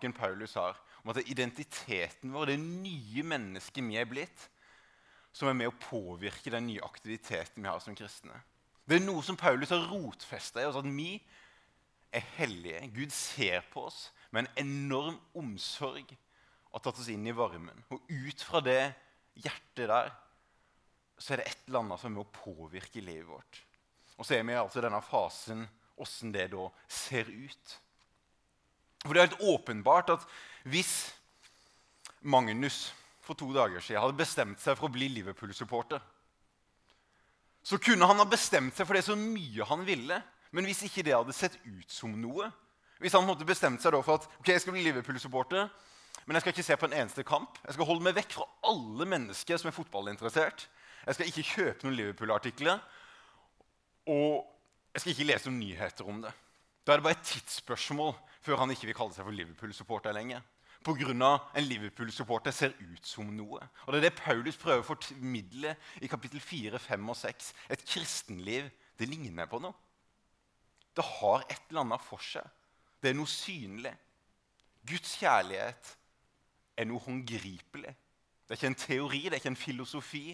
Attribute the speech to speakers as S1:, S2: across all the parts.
S1: tanken Paulus har, om at det er identiteten vår, det nye mennesket vi er blitt, som er med å påvirke den nye aktiviteten vi har som kristne. Det er noe som Paulus har rotfesta i oss, at vi er hellige. Gud ser på oss med en enorm omsorg og tatt oss inn i varmen. Og ut fra det hjertet der så er det et eller annet som er med å påvirke livet vårt. Og så er vi altså i denne fasen åssen det da ser ut. For det er helt åpenbart at hvis Magnus for to dager siden hadde bestemt seg for å bli Liverpool-supporter, så kunne han ha bestemt seg for det så mye han ville. Men hvis ikke det hadde sett ut som noe Hvis han måtte bestemt seg for at ok, jeg skal bli Liverpool-supporter, men jeg skal ikke se på en eneste kamp. Jeg skal holde meg vekk fra alle mennesker som er fotballinteressert. Jeg skal ikke kjøpe noen Liverpool-artikler. Og jeg skal ikke lese noen nyheter om det. Da er det bare et tidsspørsmål før han ikke vil kalle seg for Liverpool-supporter lenger. Pga. en Liverpool-supporter ser ut som noe. Og Det er det Paulus prøver å formidle i kapittel 4, 5 og 6. Et kristenliv det ligner på noe. Det har et eller annet for seg. Det er noe synlig. Guds kjærlighet er noe håndgripelig. Det er ikke en teori, det er ikke en filosofi.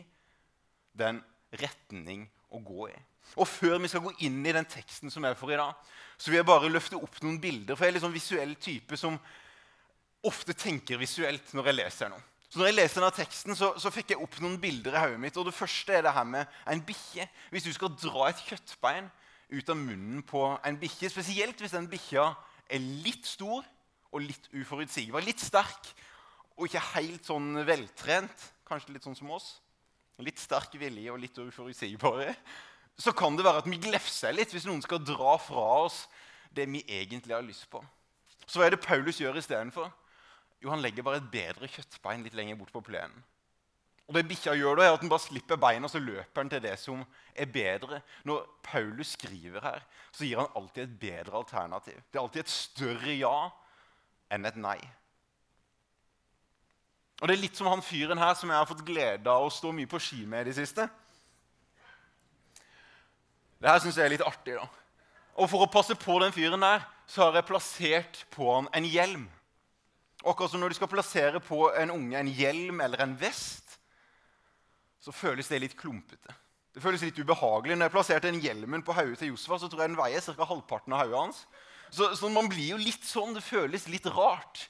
S1: Det er en retning å gå i. Og Før vi skal gå inn i den teksten som er for i dag, så vil jeg bare løfte opp noen bilder. For jeg er litt sånn visuell type som ofte tenker visuelt når jeg leser noe. Så når jeg leser denne teksten, så, så fikk jeg opp noen bilder i hodet mitt. og Det første er det her med en bikkje. Hvis du skal dra et kjøttbein ut av munnen på en bikkje, spesielt hvis den bikkja er litt stor og litt uforutsigbar, litt sterk og ikke helt sånn veltrent, kanskje litt sånn som oss, litt sterk vilje og litt uforutsigbare, så kan det være at vi glefser litt hvis noen skal dra fra oss det vi egentlig har lyst på. Så hva er det Paulus gjør istedenfor? Jo, han legger bare et bedre kjøttbein litt lenger bort på plenen. Og det bikkja gjør da, er at den bare slipper beina, og så løper han til det som er bedre. Når Paulus skriver her, så gir han alltid et bedre alternativ. Det er alltid et større ja enn et nei. Og Det er litt som han fyren her som jeg har fått glede av å stå mye på ski med i det siste. Det her syns jeg er litt artig. da. Og For å passe på den fyren der, så har jeg plassert på han en hjelm. Akkurat som når du skal plassere på en unge en hjelm eller en vest, så føles det litt klumpete. Det føles litt ubehagelig. Når jeg plasserte den hjelmen på hodet til Josfa, så tror jeg den veier ca. halvparten av hodet hans. Så, så, man blir jo litt sånn. Det føles litt rart.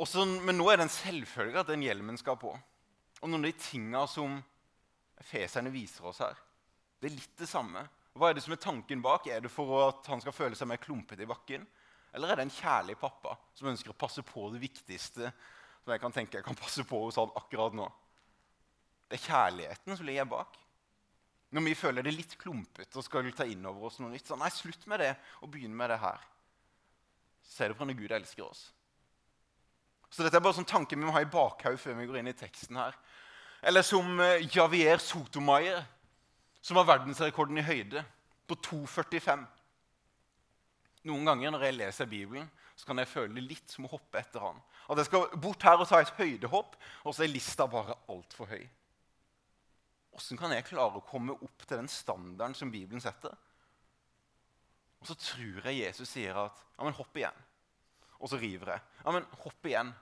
S1: Også, men nå er det en selvfølge at den hjelmen skal på. Og noen av de tinga som feserne viser oss her, det er litt det samme. Hva er det som er tanken bak? Er det for at han skal føle seg mer klumpete i bakken? Eller er det en kjærlig pappa som ønsker å passe på det viktigste som jeg kan tenke jeg kan passe på hos han akkurat nå? Det er kjærligheten som ligger bak. Når vi føler det litt klumpete og skal ta inn over oss noe nytt, så nei, slutt med det og begynn med det her. Se det på når Gud elsker oss. Så dette er bare sånn tanke vi må ha i bakhodet før vi går inn i teksten her. Eller som eh, Javier Sotomayer som har verdensrekorden i høyde, på 2,45. Noen ganger når jeg leser Bibelen, så kan jeg føle litt som å hoppe etter han. At jeg skal bort her og ta et høydehopp, og så er lista bare altfor høy. Åssen kan jeg klare å komme opp til den standarden som Bibelen setter? Og så tror jeg Jesus sier at ja, men hopp igjen. Og så river jeg. Ja, men hopp igjen.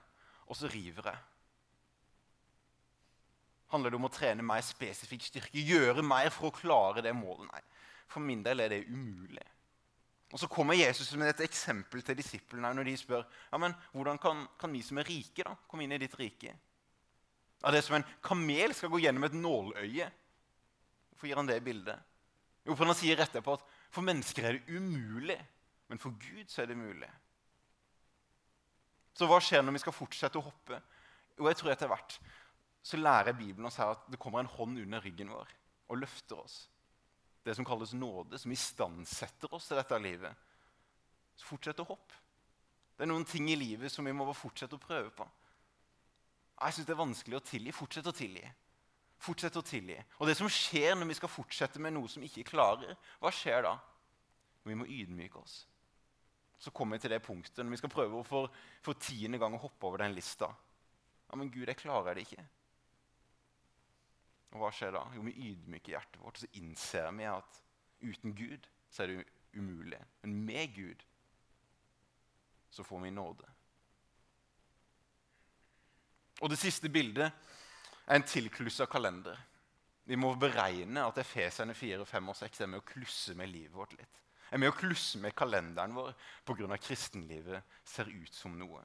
S1: Og så river jeg. Handler det om å trene mer spesifikk styrke? Gjøre mer for å klare det målet? Nei. For min del er det umulig. Og Så kommer Jesus med et eksempel til disiplene når de spør ja, men hvordan kan, kan vi som er rike, da, komme inn i ditt rike. Ja, det er som en kamel skal gå gjennom et nåløye. Hvorfor gir han det bildet? Jo, for Han sier etterpå at for mennesker er det umulig, men for Gud så er det mulig. Så hva skjer når vi skal fortsette å hoppe? Jo, jeg tror etter hvert så lærer Bibelen oss her at det kommer en hånd under ryggen vår og løfter oss. Det som kalles nåde, som istandsetter oss til dette livet. Så fortsett å hoppe. Det er noen ting i livet som vi må bare fortsette å prøve på. Jeg syns det er vanskelig å tilgi. Fortsett å tilgi. Fortsett å tilgi. Og det som skjer når vi skal fortsette med noe som ikke klarer, hva skjer da? Vi må ydmyke oss. Så kommer vi til det punktet når vi skal prøve for, for tiende gang å hoppe over den lista. Ja, men Gud, jeg klarer det ikke. Og hva skjer da? Jo, vi ydmyker hjertet vårt, så innser vi at uten Gud så er det umulig. Men med Gud så får vi nåde. Og det siste bildet er en tilklussa kalender. Vi må beregne at Efesene 4, 5 og 6 er med å klusse med livet vårt litt. Er med å klusse med kalenderen vår pga. kristenlivet ser ut som noe.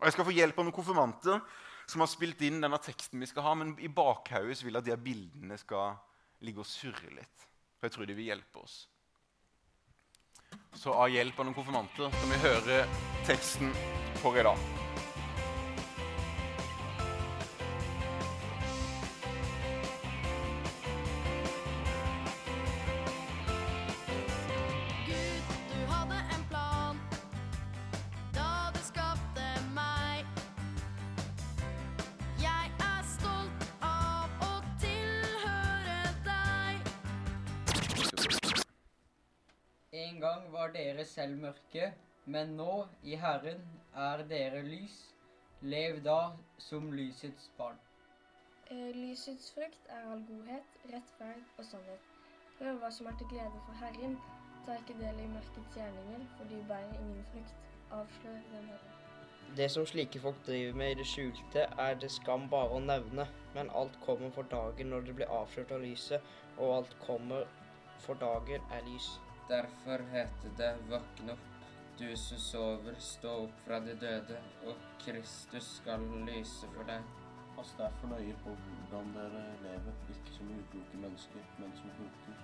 S1: Og Jeg skal få hjelp av noen konfirmanter som har spilt inn denne teksten vi skal ha, men i bakhodet vil jeg at de bildene skal ligge og surre litt. For jeg tror de vil hjelpe oss. Så av hjelp av noen konfirmanter kan vi høre teksten for i dag.
S2: Var dere selv mørke, men nå, i Herren, er dere lys. Lev da som lysets barn.
S3: Eh, lysets frukt er all godhet, rettferd og sannhet. Prøv hva som er til glede for Herren. Ta ikke del i mørkets gjerninger, for de bærer ingen frukt. Avslør den Herre.
S2: Det som slike folk driver med i det skjulte, er det skam bare å nevne, men alt kommer for dagen når det blir avslørt av lyset, og alt kommer for dagen er lys.
S4: Derfor heter det 'Våkn opp, du som sover, stå opp fra de døde, og Kristus skal lyse for deg'.
S5: Pass derfor nøye på hvordan dere lever, ikke som ukloke mennesker, men som kloke,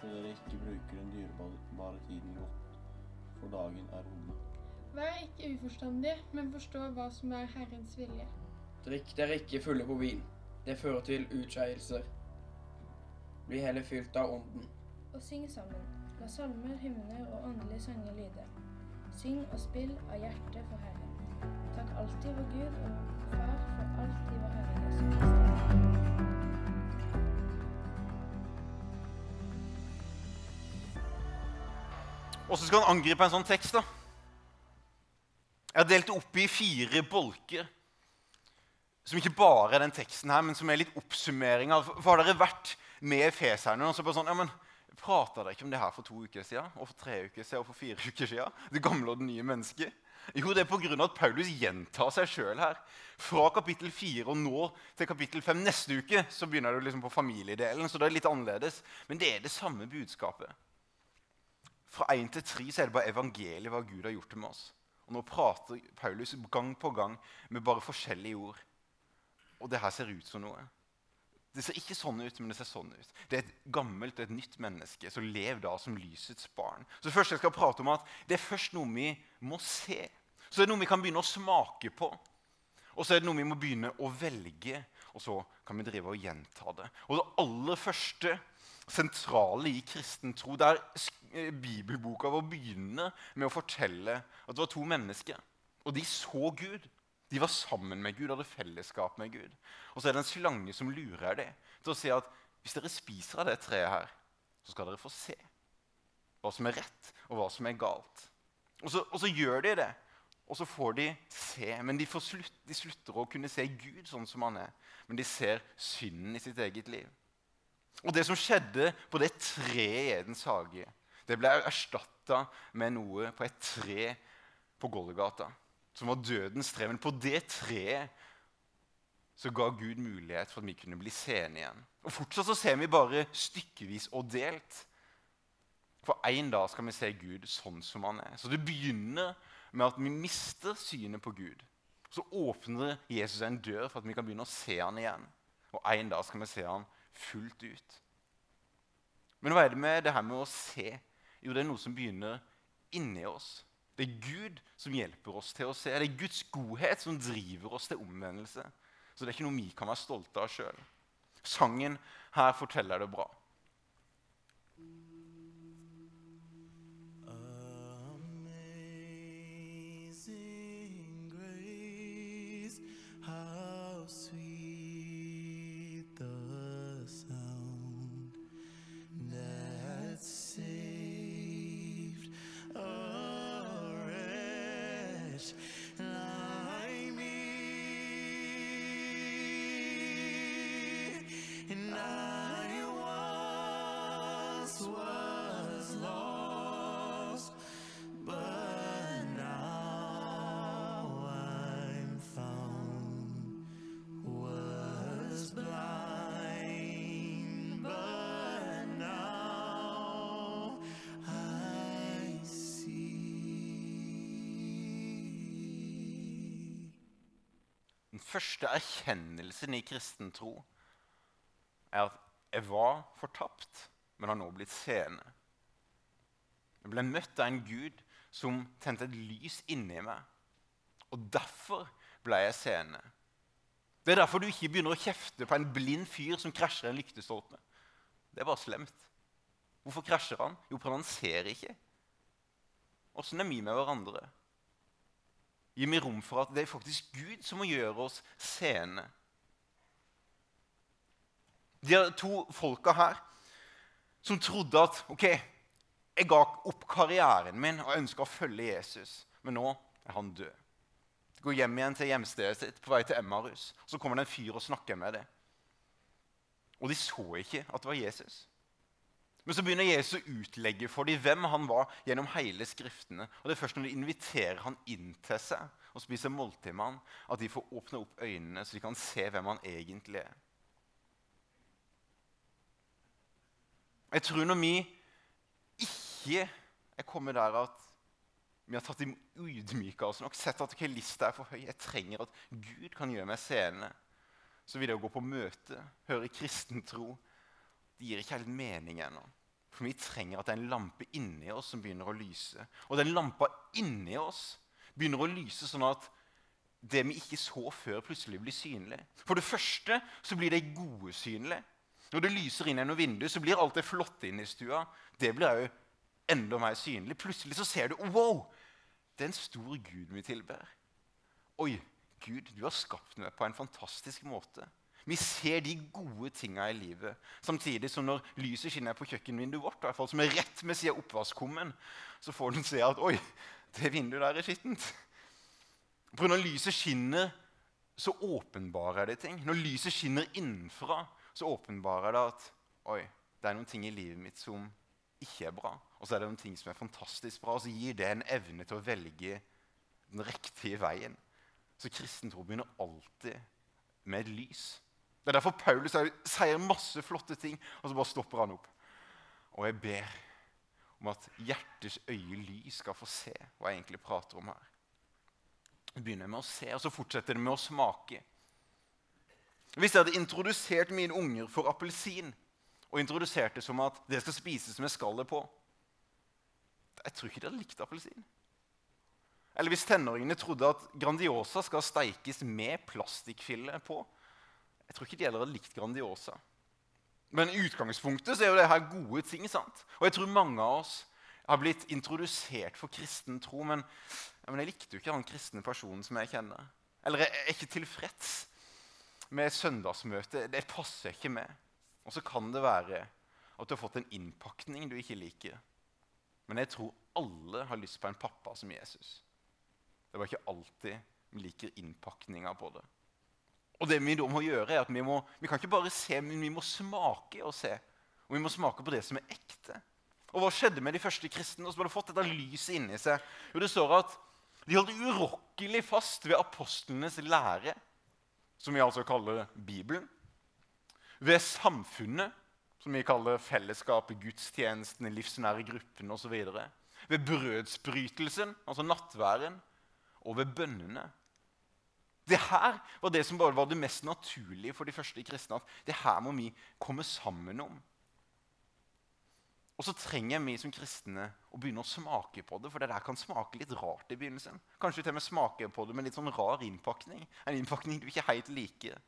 S5: så dere ikke bruker den dyrebare tiden godt, for dagen er onde.
S6: Vær ikke uforstandig, men forstå hva som er Herrens vilje.
S4: Drikk dere ikke fulle på vin. Det fører til utskeielser. Bli heller fylt av ånden.
S3: Og syng sammen. La salmer, hymner og åndelige sanger lyde. Syng og spill av hjertet for Herren. Takk alltid vår Gud og Far for alt i vår Herre Jesu
S1: Kristi. Så skal han angripe en sånn tekst. da. Jeg har delt det opp i fire bolker. Som ikke bare er den teksten her, men som er litt oppsummering av For har dere vært med Efeserne? Og så bare sånn, ja, men Prata dere ikke om det her for to uker siden, og for tre uker siden og for fire uker siden? Det gamle og det nye mennesket? Jo, det er pga. at Paulus gjentar seg sjøl her. Fra kapittel 4 og nå til kapittel 5 neste uke så begynner det liksom på familiedelen. så det er litt annerledes. Men det er det samme budskapet. Fra 1 til 3 så er det bare evangeliet hva Gud har gjort med oss. Og Nå prater Paulus gang på gang med bare forskjellige ord. Og det her ser ut som noe. Det ser ikke sånn ut, men det ser sånn ut. Det er et gammelt og et nytt menneske som lever da som lysets barn. Så først jeg skal prate om at Det er først noe vi må se. Så det er noe vi kan begynne å smake på. Og så er det noe vi må begynne å velge. Og så kan vi drive og gjenta det. Og det aller første sentrale i kristen tro, der eh, bibelboka vår begynner med å fortelle at det var to mennesker. Og de så Gud. De var sammen med Gud, hadde fellesskap med Gud. Og så er det en slange som lurer dem til å si at hvis dere spiser av det treet her, så skal dere få se hva som er rett, og hva som er galt. Og så, og så gjør de det. Og så får de se. Men de, slutt, de, slutter å kunne se Gud sånn som han er. Men de ser synden i sitt eget liv. Og det som skjedde på det treet i Edens hage, det ble erstatta med noe på et tre på Golgata som var dødens tre. Men på det treet så ga Gud mulighet for at vi kunne bli seende igjen. Og Fortsatt så ser vi bare stykkevis og delt. For en dag skal vi se Gud sånn som han er. Så det begynner med at vi mister synet på Gud. Så åpner Jesus en dør for at vi kan begynne å se han igjen. Og en dag skal vi se han fullt ut. Men hva er det med det her med å se? Jo, det er noe som begynner inni oss. Det er Gud som hjelper oss til å se. Det er Guds godhet som driver oss til omvendelse. Så det er ikke noe vi kan være stolte av sjøl. Sangen her forteller det bra. Me and I was lost. Første erkjennelsen i kristen tro er at jeg var fortapt, men har nå blitt seende. Jeg ble møtt av en Gud som tente et lys inni meg. Og derfor ble jeg seende. Det er derfor du ikke begynner å kjefte på en blind fyr som krasjer en lyktestolpe. Det er bare slemt. Hvorfor krasjer han? Jo, for han ser ikke. Åssen er vi med hverandre? Gi meg rom for at det er faktisk Gud som må gjøre oss seende. De to folka her som trodde at ok, jeg ga opp karrieren min og ønska å følge Jesus, men nå er han død. De Går hjem igjen til hjemstedet sitt på vei til Emmarus. Så kommer det en fyr og snakker med dem. Og de så ikke at det var Jesus. Men så begynner Jesus å utlegge for dem hvem han var gjennom hele Skriftene. Og det er først når de inviterer han inn til seg og spiser måltid med han, at de får åpne opp øynene så de kan se hvem han egentlig er. Jeg tror når vi ikke er kommet der at vi har tatt ydmyka oss nok, sett at okay, lista er for høy, jeg trenger at Gud kan gjøre meg seende, så vil det å gå på møte, høre kristen tro, det gir ikke helt mening ennå. For vi trenger at det er en lampe inni oss som begynner å lyse. Og den lampa inni oss begynner å lyse sånn at det vi ikke så før, plutselig blir synlig. For det første så blir det gode synlig. Når det lyser inn gjennom vinduet, så blir alt det flotte inne i stua det blir òg enda mer synlig. Plutselig så ser du wow, det er en stor Gud vi tilber. Oi, Gud, du har skapt meg på en fantastisk måte. Vi ser de gode tinga i livet. Samtidig som når lyset skinner på kjøkkenvinduet vårt, i hvert fall som er rett ved siden av oppvaskkummen, så får du se at oi, det vinduet der er skittent. For når lyset skinner, så åpenbarer det ting. Når lyset skinner innenfra, så åpenbarer det at oi, det er noen ting i livet mitt som ikke er bra. Og så er det noen ting som er fantastisk bra, og så gir det en evne til å velge den riktige veien. Så kristen tro begynner alltid med et lys. Det er derfor Paulus sier masse flotte ting, og så bare stopper han opp. Og jeg ber om at hjertets øye lys skal få se hva jeg egentlig prater om her. Vi begynner med å se, og så fortsetter det med å smake. Hvis jeg hadde introdusert mine unger for appelsin og introdusert det som at det skal spises med skallet på Jeg tror ikke de hadde likt appelsin. Eller hvis tenåringene trodde at Grandiosa skal steikes med plastikkfille på. Jeg tror ikke de heller hadde likt Grandiosa. Men i utgangspunktet så er jo det her gode ting. sant? Og jeg tror mange av oss har blitt introdusert for kristen tro, men, men jeg likte jo ikke den kristne personen som jeg kjenner. Eller jeg er ikke tilfreds med søndagsmøte. Det passer ikke med. Og så kan det være at du har fått en innpakning du ikke liker. Men jeg tror alle har lyst på en pappa som Jesus. Det var ikke alltid vi liker innpakninga på det. Og det vi da må gjøre er at vi, må, vi kan ikke bare se, men vi må smake og se. Og vi må smake på det som er ekte. Og hva skjedde med de første kristne? som hadde fått dette lyset inni seg? Jo, Det står at de holdt urokkelig fast ved apostlenes lære, som vi altså kaller Bibelen. Ved samfunnet, som vi kaller fellesskapet, gudstjenestene, livsnære gruppene osv. Ved brødsbrytelsen, altså nattværen og ved bønnene. Det her var det som bare var det mest naturlige for de første kristne. at det her må vi komme sammen om. Og så trenger vi som kristne å begynne å smake på det, for det der kan smake litt rart i begynnelsen. Kanskje til og med smake på det med litt sånn rar innpakning. En innpakning du ikke helt liker.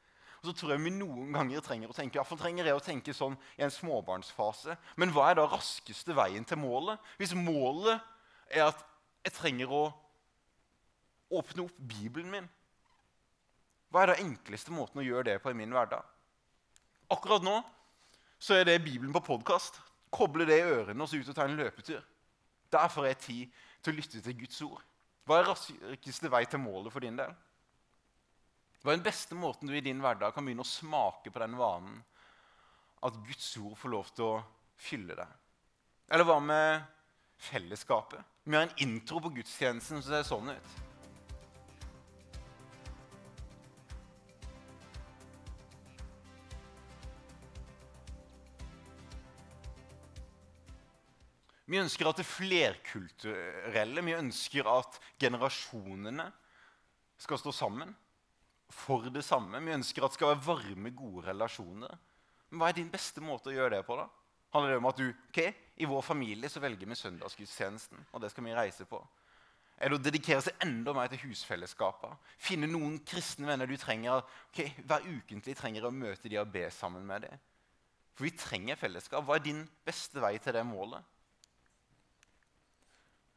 S1: Og så tror jeg vi noen ganger trenger å tenke, iallfall trenger jeg å tenke sånn i en småbarnsfase. Men hva er da raskeste veien til målet? Hvis målet er at jeg trenger å åpne opp Bibelen min. Hva er den enkleste måten å gjøre det på i min hverdag? Akkurat nå så er det Bibelen på podkast. Koble det i ørene og så ut og ta en løpetur. Der får jeg tid til å lytte til Guds ord. Hva er raskeste vei til målet for din del? Hva er den beste måten du i din hverdag kan begynne å smake på den vanen at Guds ord får lov til å fylle deg? Eller hva med fellesskapet? Vi har en intro på gudstjenesten som ser sånn ut. Vi ønsker at det flerkulturelle, vi ønsker at generasjonene skal stå sammen. for det samme. Vi ønsker at det skal være varme, gode relasjoner. Men hva er din beste måte å gjøre det på? da? Handler det om at du, ok, I vår familie så velger vi søndagsgudstjenesten, og det skal vi reise på? Er det å dedikere seg enda mer til husfellesskapet? Finne noen kristne venner du trenger ok, hver ukentlig trenger å møte de og be sammen med dem? For vi trenger fellesskap. Hva er din beste vei til det målet?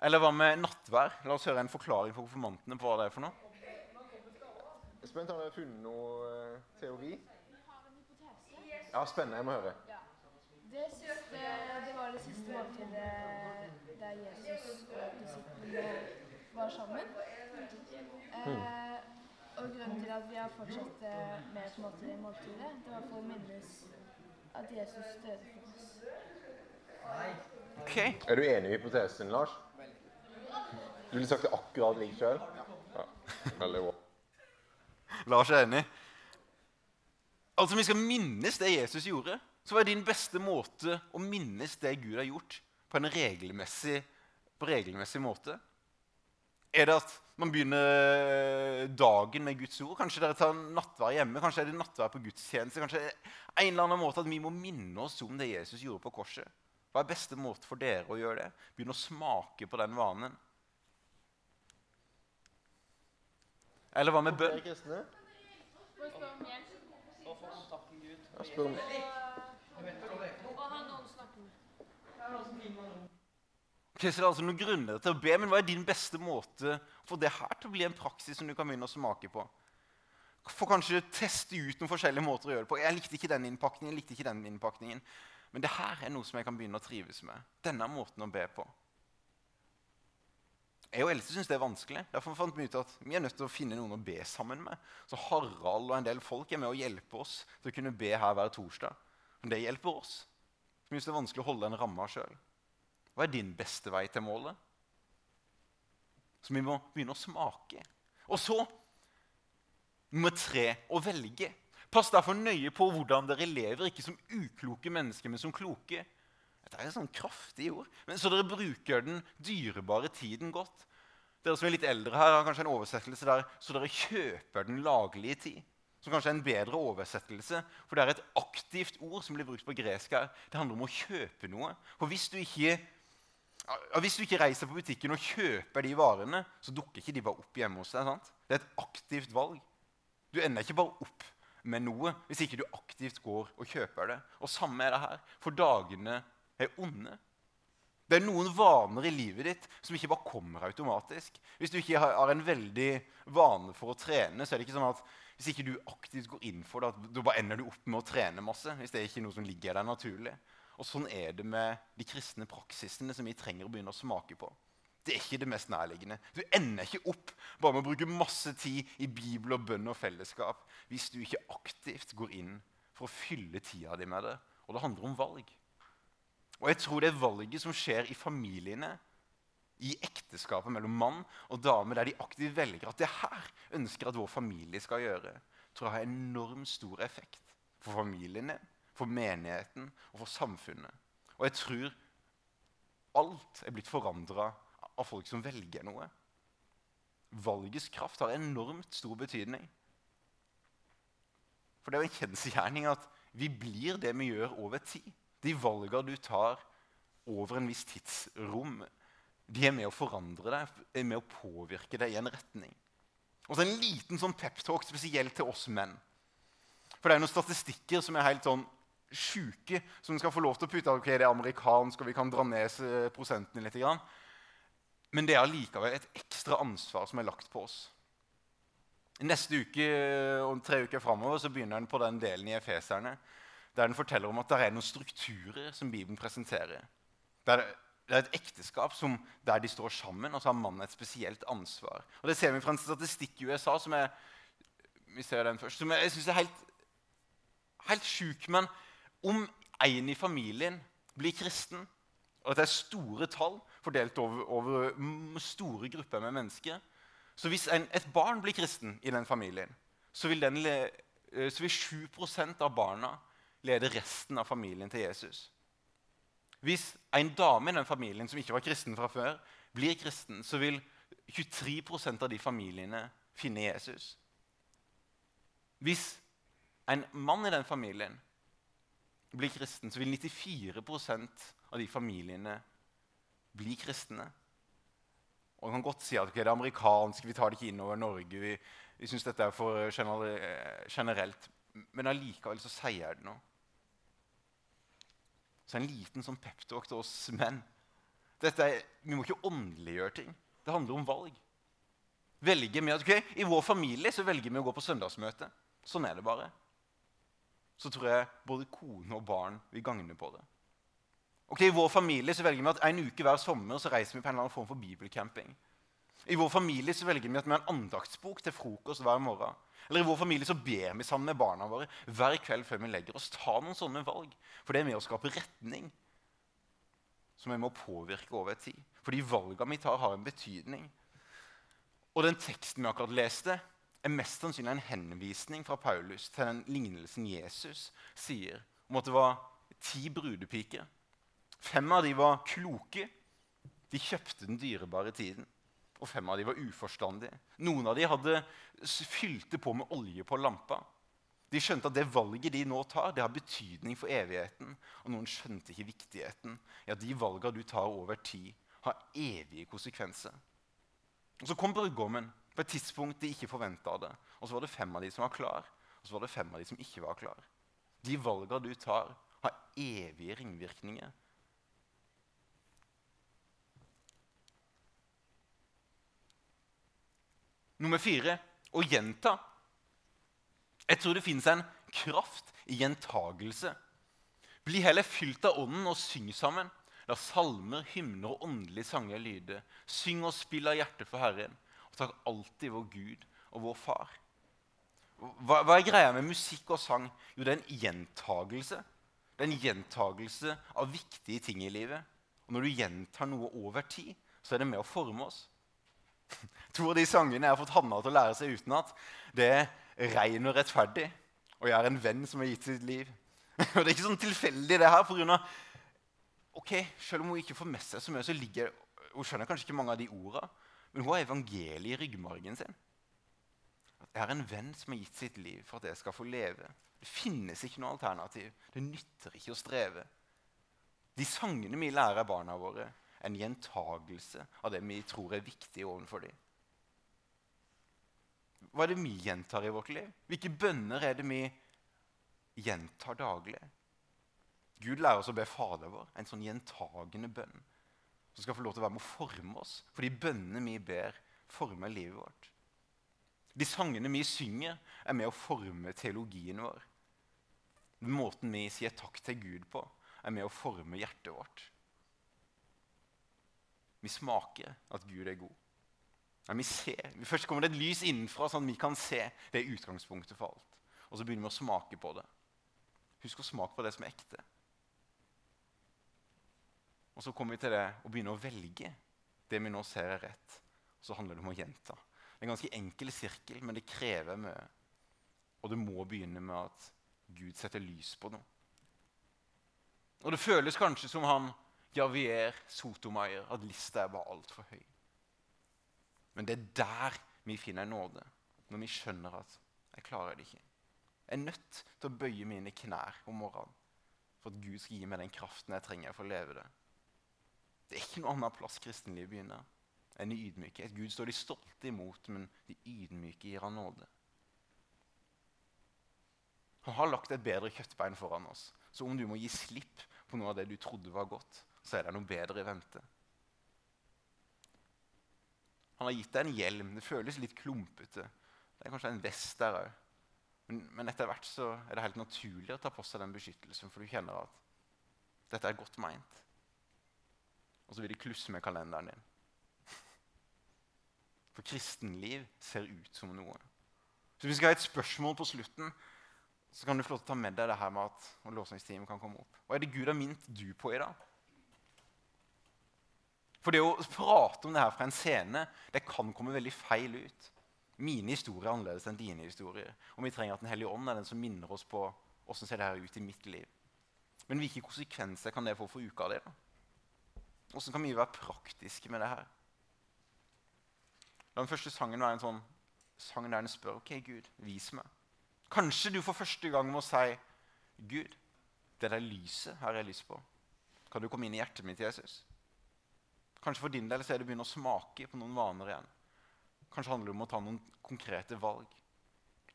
S1: Eller hva med nattvær? La oss høre en forklaring for konfirmantene på hva det er for noe.
S7: Jeg er spent, Har dere funnet noe eh, teori? Ja, spennende. Jeg må høre.
S8: Det, siste, det var det siste måltidet der Jesus og disiplene var sammen. Eh, og grunnen til at vi har fortsatt eh, med et måltid i måltidet, det var for å minnes at Jesus døde for oss.
S1: Ok,
S7: Er du enig i hypotesen, Lars? Du ville sagt det akkurat lik sjøl? Ja. Veldig bra.
S1: Lars er enig. Altså, Vi skal minnes det Jesus gjorde. Så hva er din beste måte å minnes det Gud har gjort, på en regelmessig, på regelmessig måte? Er det at man begynner dagen med Guds ord? Kanskje dere tar nattvær hjemme? Kanskje er det nattvær på gudstjeneste? Kanskje er det en eller annen måte at vi må minne oss om det Jesus gjorde på korset? Hva er beste måte for dere å gjøre det? Begynne å smake på den vanen. Eller hva med bønn?
S7: Dere kristne?
S6: Bare spør om hjelp.
S7: Ja, spør om
S6: Og ha noen å snakke med.
S1: hva med det er altså noen grunner til å be, men Hva er din beste måte for det her til å bli en praksis som du kan begynne å smake på? For kanskje teste ut noen forskjellige måter å gjøre det på. Jeg likte ikke den innpakningen, jeg likte ikke den innpakningen. Men det her er noe som jeg kan begynne å trives med. Denne måten å be på. Jeg og Else syns det er vanskelig. Derfor fant vi ut at vi er nødt til å finne noen å be sammen med. Så Harald og en del folk er med å hjelpe oss til å kunne be her hver torsdag. Men det hjelper oss. Vi syns det er vanskelig å holde den ramma sjøl. Hva er din beste vei til målet? Så vi må begynne å smake. Og så nummer tre å velge. Pass derfor nøye på hvordan dere lever, ikke som ukloke mennesker, men som kloke. Dette er sånn kraftige ord. Men så dere bruker den dyrebare tiden godt. Dere som er litt eldre her, har kanskje en oversettelse der så dere kjøper den laglige tid. Som kanskje er en bedre oversettelse, for det er et aktivt ord som blir brukt på gresk her. Det handler om å kjøpe noe. For hvis du ikke, hvis du ikke reiser på butikken og kjøper de varene, så dukker ikke de bare opp hjemme hos deg. sant? Det er et aktivt valg. Du ender ikke bare opp med noe hvis ikke du aktivt går og kjøper det. Og samme er det her. For dagene er onde. Det er noen vaner i livet ditt som ikke bare kommer automatisk. Hvis du ikke har en veldig vane for å trene, så er det ikke sånn at hvis ikke du aktivt går inn for det, at da bare ender du opp med å trene masse. hvis det er ikke noe som ligger der naturlig. Og sånn er det med de kristne praksisene som vi trenger å begynne å smake på. Det er ikke det mest nærliggende. Du ender ikke opp bare med å bruke masse tid i Bibel og bønn og fellesskap hvis du ikke aktivt går inn for å fylle tida di med det. Og det handler om valg. Og jeg tror det valget som skjer i familiene, i ekteskapet mellom mann og dame, der de aktivt velger at det her ønsker at vår familie skal gjøre, tror jeg har enormt stor effekt for familiene, for menigheten og for samfunnet. Og jeg tror alt er blitt forandra av folk som velger noe. Valgets kraft har enormt stor betydning. For det er jo en kjensgjerning at vi blir det vi gjør over tid. De valgene du tar over en viss tidsrom, de er med å forandre deg, er med å påvirke deg i en retning. Og så En liten sånn peptalk spesielt til oss menn. For det er noen statistikker som er helt sånn sjuke, som skal få lov til å putte ok, det er amerikansk, og vi kan dra ned eh, prosentene litt. Men det er allikevel et ekstra ansvar som er lagt på oss. Neste uke og tre uker framover begynner den på den delen i Efeserne der den forteller om at det er noen strukturer som Bibelen presenterer. Det er, det er et ekteskap som, der de står sammen, og så har mannen et spesielt ansvar. Og Det ser vi fra en statistikk i USA som er, vi ser den først, som jeg, jeg synes er helt, helt sjuk. Men om en i familien blir kristen, og at det er store tall fordelt over, over store grupper med mennesker Så hvis en, et barn blir kristen i den familien, så vil, den eh, så vil 7% av barna lede resten av familien til Jesus. Hvis en dame i den familien som ikke var kristen fra før, blir kristen, så vil 23% av de familiene finne Jesus. Hvis en mann i den familien blir kristen, så vil 94% av de familiene bli kristne. Og man kan godt si at okay, det er amerikansk, vi tar det ikke inn over Norge. Vi, vi syns dette er for generelt. Men allikevel så sier det noe. Så en liten sånn peptalk til oss menn. Er, vi må ikke åndeliggjøre ting. Det handler om valg. Velger vi at, I vår familie så velger vi å gå på søndagsmøte. Sånn er det bare. Så tror jeg både kone og barn vil gagne på det. Ok, I vår familie så velger vi at en uke hver sommer så reiser vi på en eller annen form for bibelcamping. I vår familie så velger vi at vi har en andaktsbok til frokost hver morgen. Eller i vår familie så ber vi sammen med barna våre hver kveld før vi legger oss. Ta noen sånne valg. For det er med å skape retning som vi må påvirke over tid. Fordi valgene vi tar, har en betydning. Og den teksten vi akkurat leste, er mest sannsynlig en henvisning fra Paulus til den lignelsen Jesus sier om at det var ti brudepiker Fem av dem var kloke. De kjøpte den dyrebare tiden. Og fem av dem var uforstandige. Noen av dem hadde fylte på med olje på lampa. De skjønte at det valget de nå tar, det har betydning for evigheten. Og noen skjønte ikke viktigheten i at de valgene du tar over tid, har evige konsekvenser. Og Så kom brudgommen på et tidspunkt de ikke forventa det. Og så var det fem av de som var klar, og så var det fem av de som ikke var klar. De valgene du tar, har evige ringvirkninger Nummer fire å gjenta. Jeg tror det finnes en kraft i gjentagelse. Bli heller fylt av Ånden og syng sammen. La salmer, hymner og åndelige sanger lyde. Syng og spill av hjertet for Herren, og takk alltid vår Gud og vår Far. Hva, hva, er greia med musikk og sang? Jo, det er en gjentagelse. Det er en gjentagelse av viktige ting i livet. Og når du gjentar noe over tid, så er det med å forme oss. To av de sangene jeg har fått Hanna til å lære seg utenat, det er 'Rein og rettferdig' og 'Jeg er en venn som har gitt sitt liv'. Og Det er ikke sånn tilfeldig, det her. På grunn av, ok, Selv om hun ikke får med seg så mye, så ligger hun skjønner kanskje ikke mange av de orda, men hun har evangeliet i ryggmargen sin. Jeg er en venn som har gitt sitt liv for at jeg skal få leve. Det finnes ikke noe alternativ. Det nytter ikke å streve. De sangene vi lærer barna våre, en gjentagelse av det vi tror er viktig overfor dem. Hva er det vi gjentar i vårt liv? Hvilke bønner er det vi gjentar daglig? Gud lærer oss å be Fader vår, en sånn gjentagende bønn. Som skal få lov til å være med å forme oss. for de bønnene vi ber, former livet vårt. De sangene vi synger, er med å forme teologien vår. Måten vi sier takk til Gud på, er med å forme hjertet vårt. Vi smaker at Gud er god. Ja, vi ser. Først kommer det et lys innenfra, sånn at vi kan se. Det er utgangspunktet for alt. Og så begynner vi å smake på det. Husk å smake på det som er ekte. Og så kommer vi til det å begynne å velge det vi nå ser er rett. Og så handler det om å gjenta. Det er en ganske enkel sirkel, men det krever mye. Og det må begynne med at Gud setter lys på noe. Og det føles kanskje som han Javier Sotomayer at lista er bare altfor høy. Men det er der vi finner nåde, når vi skjønner at jeg klarer det ikke. Jeg er nødt til å bøye mine knær om morgenen for at Gud skal gi meg den kraften jeg trenger for å leve det. Det er ikke noe annet plass kristenlivet begynner enn i ydmykhet. Gud står de stolte imot, men de ydmyke gir han nåde. Han har lagt et bedre kjøttbein foran oss. Så om du må gi slipp på noe av det du trodde var godt, så er det noe bedre i vente. Han har gitt deg en hjelm. Det føles litt klumpete. Det er kanskje en vest der òg. Men, men, etter hvert så er det helt naturlig å ta på seg den beskyttelsen, for du kjenner at dette er godt meint. Og så vil de klusse med kalenderen din. For kristenliv ser ut som noe. Så Hvis vi skal ha et spørsmål på slutten, så kan du få lov til å ta med deg det her med at lovsangsteamet kan komme opp. Hva er det Gud har minnet du på i dag? For det å prate om det her fra en scene det kan komme veldig feil ut. Mine historier er annerledes enn dine historier. Og vi trenger at Den hellige ånd er den som minner oss på åssen ser det her ut i mitt liv. Men hvilke konsekvenser kan det få for uka di? Åssen kan vi være praktiske med det her? Den første sangen være en sånn sang der den spør ok Gud, vis meg. Kanskje du for første gang må si Gud, det der lyset har jeg lyst på. Kan du komme inn i hjertet mitt, Jesus? Kanskje for din del så er det å begynne å smake på noen vaner igjen. Kanskje handler det om å ta noen konkrete valg.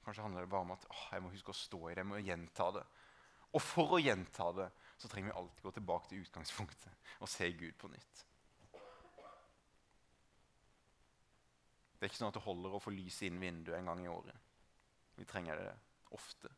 S1: Kanskje handler det bare om at åh, jeg må huske å stå i det, jeg må gjenta det. Og for å gjenta det så trenger vi alltid gå tilbake til utgangspunktet og se Gud på nytt. Det er ikke sånn at det holder å få lyset inn vinduet en gang i året. Vi trenger det ofte.